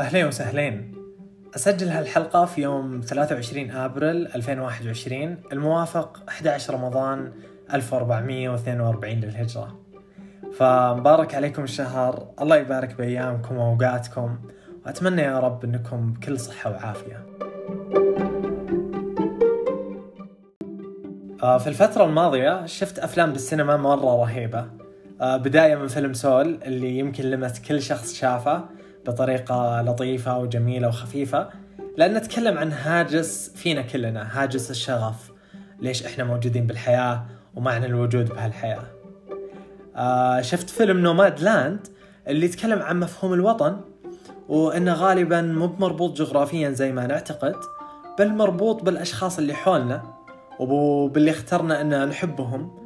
أهلين وسهلين. أسجل هالحلقة في يوم 23 أبريل 2021 الموافق 11 رمضان 1442 للهجرة. فمبارك عليكم الشهر الله يبارك بأيامكم وأوقاتكم وأتمنى يا رب أنكم بكل صحة وعافية. آه، في الفترة الماضية شفت أفلام بالسينما مرة رهيبة. آه، بداية من فيلم سول اللي يمكن لمس كل شخص شافه. بطريقة لطيفة وجميلة وخفيفة. لأن نتكلم عن هاجس فينا كلنا هاجس الشغف. ليش إحنا موجودين بالحياة ومعنى الوجود بهالحياة. آه شفت فيلم نوماد لاند اللي يتكلم عن مفهوم الوطن وإنه غالبا مو مربوط جغرافيا زي ما نعتقد بل مربوط بالأشخاص اللي حولنا وباللي اخترنا أن نحبهم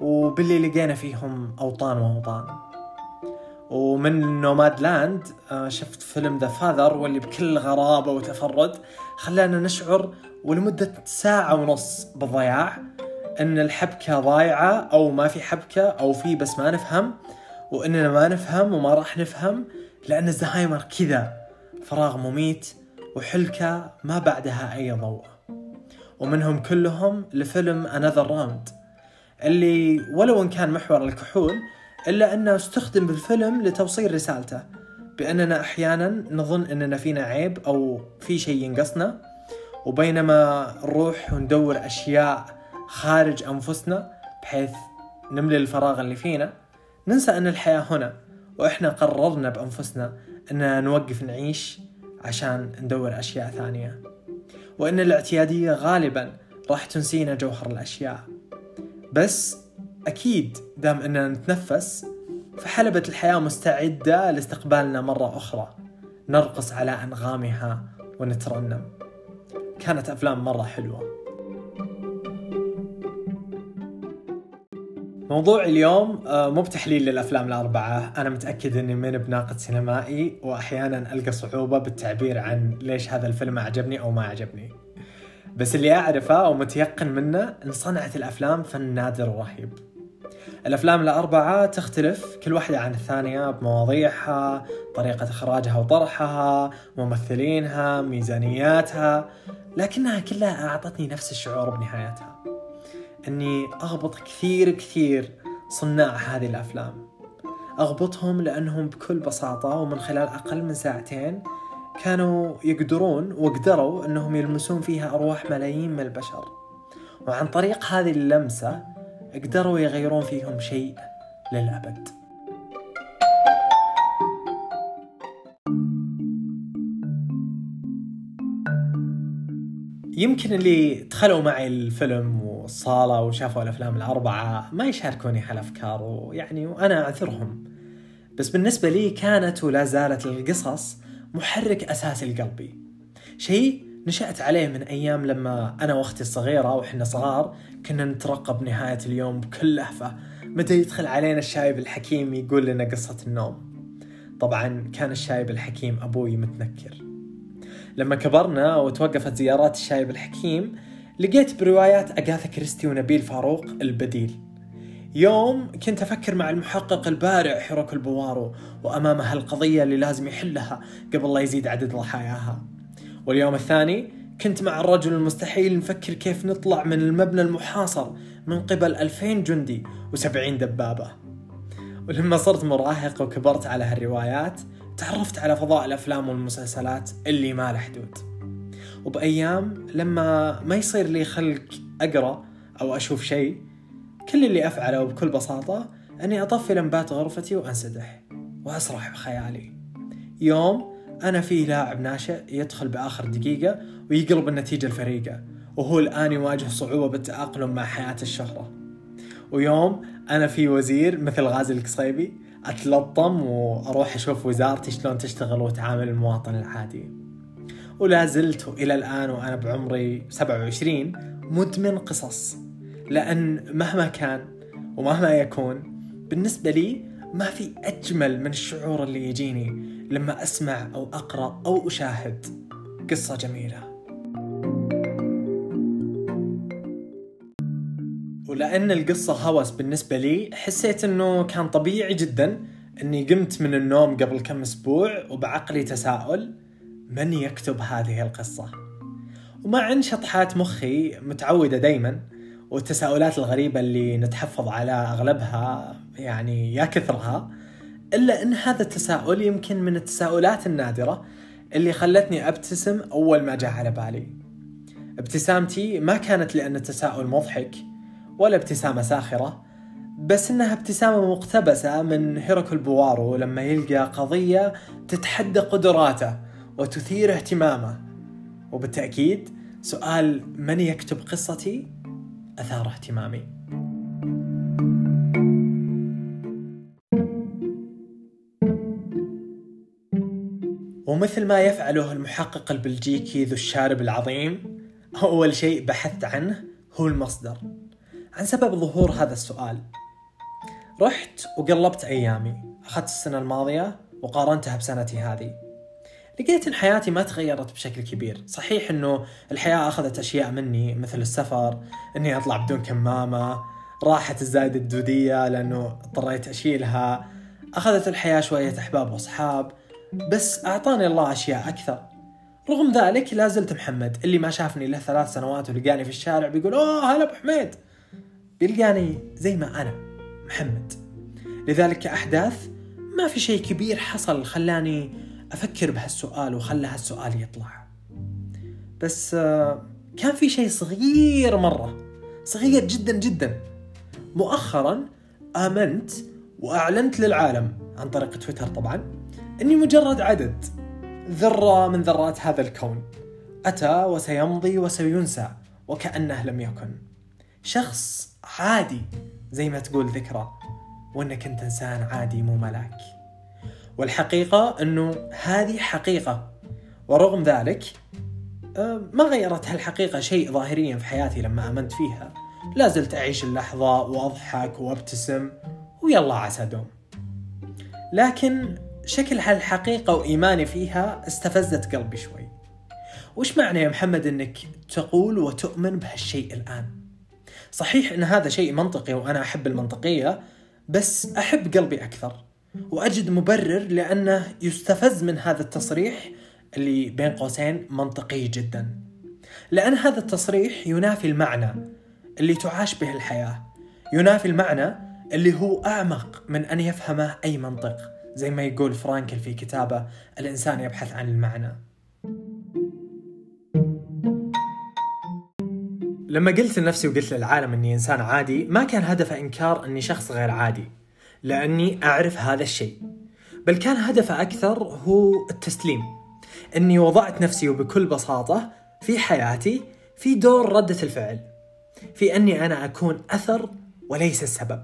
وباللي لقينا فيهم أوطان وأوطان. ومن نوماد لاند آه، شفت فيلم ذا فاذر واللي بكل غرابة وتفرد. خلانا نشعر ولمدة ساعة ونص بالضياع إن الحبكة ضايعة أو ما في حبكة أو في بس ما نفهم وإننا ما نفهم وما راح نفهم لأن الزهايمر كذا. فراغ مميت وحلكة ما بعدها أي ضوء. ومنهم كلهم لفيلم انذر راوند اللي ولو إن كان محور الكحول إلا أنه استخدم بالفيلم لتوصيل رسالته بأننا أحيانا نظن أننا فينا عيب أو في شيء ينقصنا وبينما نروح وندور أشياء خارج أنفسنا بحيث نملي الفراغ اللي فينا ننسى أن الحياة هنا وإحنا قررنا بأنفسنا أن نوقف نعيش عشان ندور أشياء ثانية. وأن الاعتيادية غالبا راح تنسينا جوهر الأشياء. بس أكيد دام أننا نتنفس فحلبة الحياة مستعدة لاستقبالنا مرة أخرى. نرقص على أنغامها ونترنم. كانت أفلام مرة حلوة. موضوع اليوم آه، مو بتحليل للأفلام الأربعة. أنا متأكد أني من بناقد سينمائي وأحيانا ألقى صعوبة بالتعبير عن ليش هذا الفيلم أعجبني أو ما أعجبني. بس اللي أعرفه ومتيقن منه أن صنعة الأفلام فن نادر ورهيب الأفلام الأربعة تختلف كل واحدة عن الثانية بمواضيعها طريقة إخراجها وطرحها ممثلينها ميزانياتها لكنها كلها أعطتني نفس الشعور بنهايتها. أني أغبط كثير كثير صناع هذه الأفلام. أغبطهم لأنهم بكل بساطة ومن خلال أقل من ساعتين كانوا يقدرون وقدروا أنهم يلمسون فيها أرواح ملايين من البشر. وعن طريق هذه اللمسة قدروا يغيرون فيهم شيء للأبد. يمكن اللي دخلوا معي الفيلم والصالة وشافوا الأفلام الأربعة ما يشاركوني هالأفكار ويعني وأنا أعذرهم. بس بالنسبة لي كانت ولا زالت القصص محرك أساسي لقلبي شيء نشأت عليه من أيام لما أنا وأختي الصغيرة وإحنا صغار كنا نترقب نهاية اليوم بكل لهفة. متى يدخل علينا الشايب الحكيم يقول لنا قصة النوم. طبعا كان الشايب الحكيم أبوي متنكر. لما كبرنا وتوقفت زيارات الشايب الحكيم لقيت بروايات أغاثا كريستي ونبيل فاروق البديل. يوم كنت أفكر مع المحقق البارع حيروك البوارو وأمام هالقضية اللي لازم يحلها قبل لا يزيد عدد ضحاياها. واليوم الثاني كنت مع الرجل المستحيل نفكر كيف نطلع من المبنى المحاصر من قبل 2000 جندي و70 دبابة. ولما صرت مراهق وكبرت على هالروايات تعرفت على فضاء الأفلام والمسلسلات اللي ما له حدود. وبأيام لما ما يصير لي خلق أقرأ أو أشوف شيء كل اللي أفعله بكل بساطة أني أطفي لمبات غرفتي وأنسدح وأسرح بخيالي. يوم أنا فيه لاعب ناشئ يدخل بآخر دقيقة ويقلب النتيجة الفريقة وهو الآن يواجه صعوبة بالتأقلم مع حياة الشهرة. ويوم أنا في وزير مثل غازي القصيبي أتلطم وأروح أشوف وزارتي شلون تشتغل وتعامل المواطن العادي. ولا زلت إلى الآن وأنا بعمري 27 مدمن قصص لأن مهما كان ومهما يكون بالنسبة لي ما في أجمل من الشعور اللي يجيني لما أسمع أو أقرأ أو أشاهد قصة جميلة. ولأن القصة هوس بالنسبة لي حسيت أنه كان طبيعي جدا أني قمت من النوم قبل كم أسبوع وبعقلي تساؤل من يكتب هذه القصة؟ ومع أن شطحات مخي متعودة دايما والتساؤلات الغريبة اللي نتحفظ على أغلبها يعني يا كثرها إلا أن هذا التساؤل يمكن من التساؤلات النادرة اللي خلتني أبتسم أول ما جاء على بالي. ابتسامتي ما كانت لأن التساؤل مضحك ولا ابتسامة ساخرة بس إنها ابتسامة مقتبسة من هيروكل بوارو لما يلقى قضية تتحدى قدراته وتثير اهتمامه. وبالتأكيد سؤال من يكتب قصتي أثار اهتمامي. ومثل ما يفعله المحقق البلجيكي ذو الشارب العظيم أول شيء بحثت عنه هو المصدر. عن سبب ظهور هذا السؤال رحت وقلبت أيامي أخذت السنة الماضية وقارنتها بسنتي هذه. لقيت إن حياتي ما تغيرت بشكل كبير. صحيح إنه الحياة أخذت أشياء مني مثل السفر إني أطلع بدون كمامة راحت الزايدة الدودية لأنه اضطريت أشيلها. أخذت الحياة شوية أحباب وأصحاب. بس أعطاني الله أشياء أكثر. رغم ذلك لا زلت محمد اللي ما شافني له ثلاث سنوات ولقاني في الشارع بيقول أوه هلا أبو حميد. بيلقاني زي ما أنا محمد. لذلك كأحداث ما في شيء كبير حصل خلاني أفكر بهالسؤال وخلى هالسؤال يطلع. بس آه، كان في شيء صغير مرة صغير جدا جدا. مؤخرا آمنت وأعلنت للعالم عن طريق تويتر طبعا. أني مجرد عدد. ذرة من ذرات هذا الكون. أتى وسيمضي وسينسى وكأنه لم يكن. شخص عادي زي ما تقول ذكرى وإنك أنت إنسان عادي مو ملاك. والحقيقة إنه هذه حقيقة. ورغم ذلك آه، ما غيرت هالحقيقة شيء ظاهريا في حياتي لما آمنت فيها. لا زلت أعيش اللحظة وأضحك وأبتسم ويلا عسى دوم. لكن شكل هالحقيقة وإيماني فيها استفزت قلبي شوي. وش معنى يا محمد إنك تقول وتؤمن بهالشيء الآن؟ صحيح إن هذا شيء منطقي وأنا أحب المنطقية بس أحب قلبي أكثر. وأجد مبرر لأنه يستفز من هذا التصريح اللي بين قوسين منطقي جدا. لأن هذا التصريح ينافي المعنى اللي تعاش به الحياة ينافي المعنى اللي هو أعمق من أن يفهمه أي منطق. زي ما يقول فرانكل في كتابه الإنسان يبحث عن المعنى لما قلت لنفسي وقلت للعالم إني إنسان عادي ما كان هدفه إنكار إني شخص غير عادي لأني أعرف هذا الشيء. بل كان هدفه أكثر هو التسليم. إني وضعت نفسي وبكل بساطة في حياتي في دور ردة الفعل في إني أنا أكون أثر وليس السبب.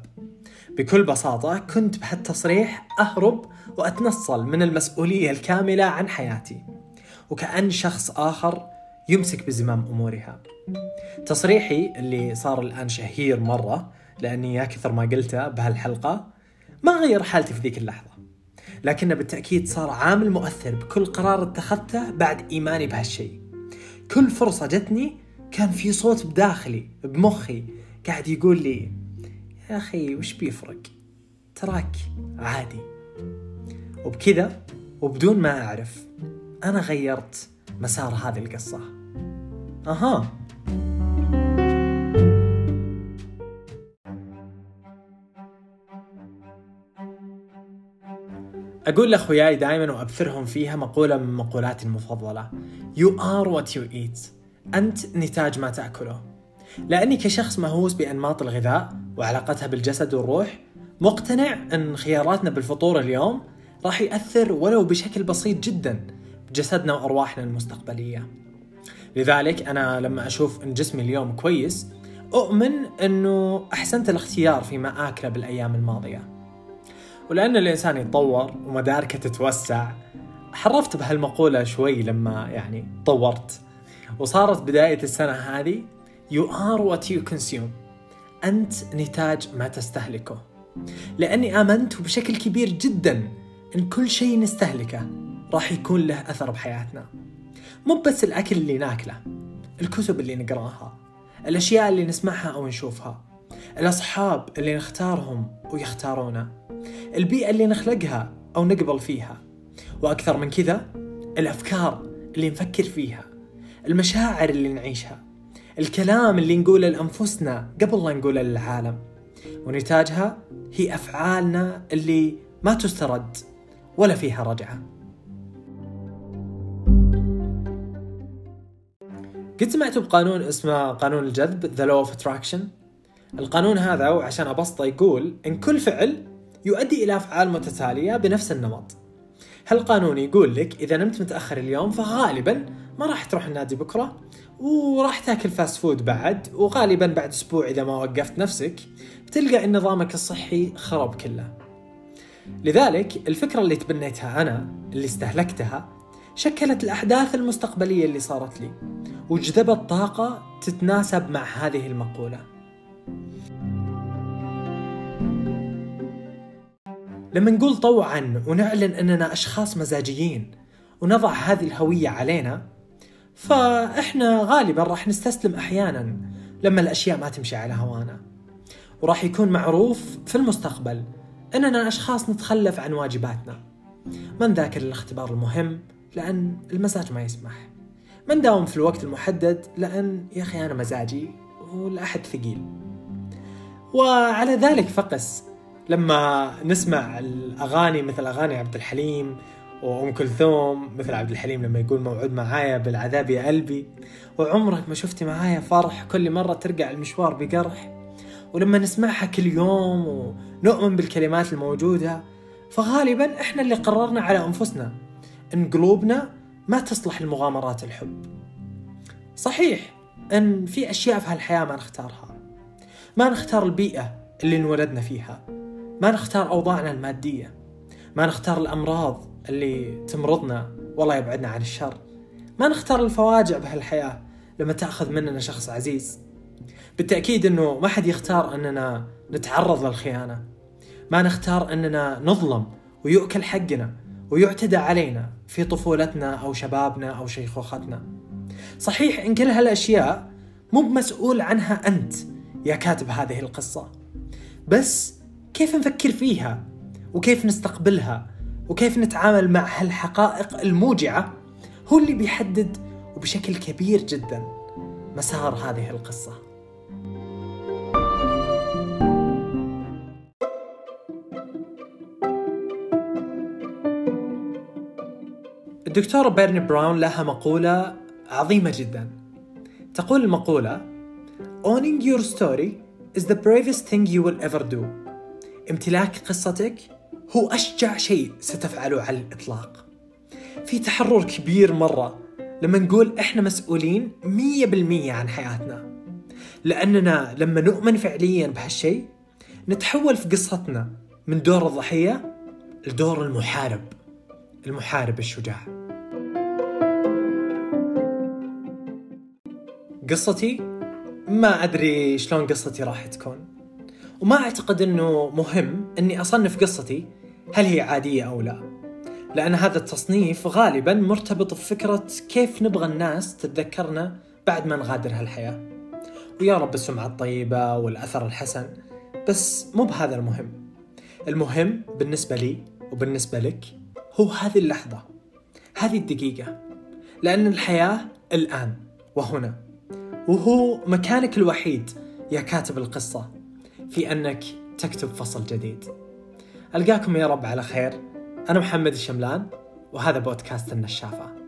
بكل بساطة كنت بهالتصريح أهرب وأتنصل من المسؤولية الكاملة عن حياتي وكأن شخص آخر يمسك بزمام أمورها. تصريحي اللي صار الآن شهير مرة لأني يا كثر ما قلته بهالحلقة ما غير حالتي في ذيك اللحظة. لكنه بالتأكيد صار عامل مؤثر بكل قرار اتخذته بعد إيماني بهالشيء. كل فرصة جتني كان في صوت بداخلي بمخي قاعد يقول لي يا أخي وش بيفرق؟ تراك عادي. وبكذا وبدون ما أعرف أنا غيرت مسار هذه القصة. أها. أقول لأخوياي دائما وأبثرهم فيها مقولة من مقولاتي المفضلة. You are what you eat. أنت نتاج ما تأكله. لأني كشخص مهووس بأنماط الغذاء وعلاقتها بالجسد والروح مقتنع أن خياراتنا بالفطور اليوم راح يأثر ولو بشكل بسيط جدا بجسدنا وأرواحنا المستقبلية. لذلك أنا لما أشوف أن جسمي اليوم كويس أؤمن أنه أحسنت الاختيار فيما آكله بالأيام الماضية. ولأن الإنسان يتطور ومداركه تتوسع حرفت بهالمقولة شوي لما يعني طورت. وصارت بداية السنة هذه You are what you consume. أنت نتاج ما تستهلكه. لأني آمنت بشكل كبير جدا أن كل شيء نستهلكه راح يكون له أثر بحياتنا. مو بس الأكل اللي ناكله الكتب اللي نقرأها الأشياء اللي نسمعها أو نشوفها الأصحاب اللي نختارهم ويختارونا البيئة اللي نخلقها أو نقبل فيها. وأكثر من كذا الأفكار اللي نفكر فيها المشاعر اللي نعيشها. الكلام اللي نقوله لأنفسنا قبل لا نقوله للعالم. ونتاجها هي أفعالنا اللي ما تسترد ولا فيها رجعة. قد سمعتوا بقانون اسمه قانون الجذب The Law of Attraction القانون هذا وعشان أبسطه يقول إن كل فعل يؤدي إلى أفعال متتالية بنفس النمط. هالقانون يقول لك إذا نمت متأخر اليوم فغالبا ما راح تروح النادي بكرة وراح تاكل fast food بعد وغالبا بعد أسبوع إذا ما وقفت نفسك بتلقى إن نظامك الصحي خرب كله. لذلك الفكرة اللي تبنيتها أنا اللي استهلكتها شكلت الأحداث المستقبلية اللي صارت لي وجذبت طاقة تتناسب مع هذه المقولة. لما نقول طوعا ونعلن أننا أشخاص مزاجيين ونضع هذه الهوية علينا فإحنا غالبا راح نستسلم أحيانا لما الأشياء ما تمشي على هوانا. وراح يكون معروف في المستقبل أننا أشخاص نتخلف عن واجباتنا. ما نذاكر الاختبار المهم؟ لأن المزاج ما يسمح. ما نداوم في الوقت المحدد؟ لأن يا أخي أنا مزاجي والأحد ثقيل. وعلى ذلك فقس لما نسمع الأغاني مثل أغاني عبد الحليم وأم كلثوم مثل عبد الحليم لما يقول موعود معايا بالعذاب يا قلبي وعمرك ما شفتي معايا فرح كل مرة ترجع المشوار بقرح ولما نسمعها كل يوم ونؤمن بالكلمات الموجودة فغالبا إحنا اللي قررنا على أنفسنا إن قلوبنا ما تصلح لمغامرات الحب. صحيح إن في أشياء في هالحياة ما نختارها. ما نختار البيئة اللي انولدنا فيها. ما نختار أوضاعنا المادية. ما نختار الأمراض اللي تمرضنا والله يبعدنا عن الشر. ما نختار الفواجع بهالحياة لما تأخذ مننا شخص عزيز. بالتأكيد إنه ما حد يختار إننا نتعرض للخيانة. ما نختار إننا نظلم ويؤكل حقنا ويعتدى علينا في طفولتنا أو شبابنا أو شيخوختنا. صحيح إن كل هالأشياء مو بمسؤول عنها أنت يا كاتب هذه القصة. بس كيف نفكر فيها؟ وكيف نستقبلها؟ وكيف نتعامل مع هالحقائق الموجعة هو اللي بيحدد وبشكل كبير جدا مسار هذه القصة الدكتورة بيرني براون لها مقولة عظيمة جدا تقول المقولة Owning your story is the bravest thing you will ever do امتلاك قصتك هو أشجع شيء ستفعله على الإطلاق. في تحرر كبير مرة لما نقول إحنا مسؤولين مية بالمية عن حياتنا. لأننا لما نؤمن فعليا بهالشيء نتحول في قصتنا من دور الضحية لدور المحارب المحارب الشجاع. قصتي؟ ما أدري شلون قصتي راح تكون. وما أعتقد أنه مهم أني أصنف قصتي هل هي عادية أو لا. لأن هذا التصنيف غالبا مرتبط بفكرة كيف نبغى الناس تتذكرنا بعد ما نغادر هالحياة. ويا رب السمعة الطيبة والأثر الحسن بس مو بهذا المهم. المهم بالنسبة لي وبالنسبة لك هو هذه اللحظة هذه الدقيقة. لأن الحياة الآن وهنا وهو مكانك الوحيد يا كاتب القصة. في أنك تكتب فصل جديد. ألقاكم يا رب على خير. أنا محمد الشملان وهذا بودكاست النشافة.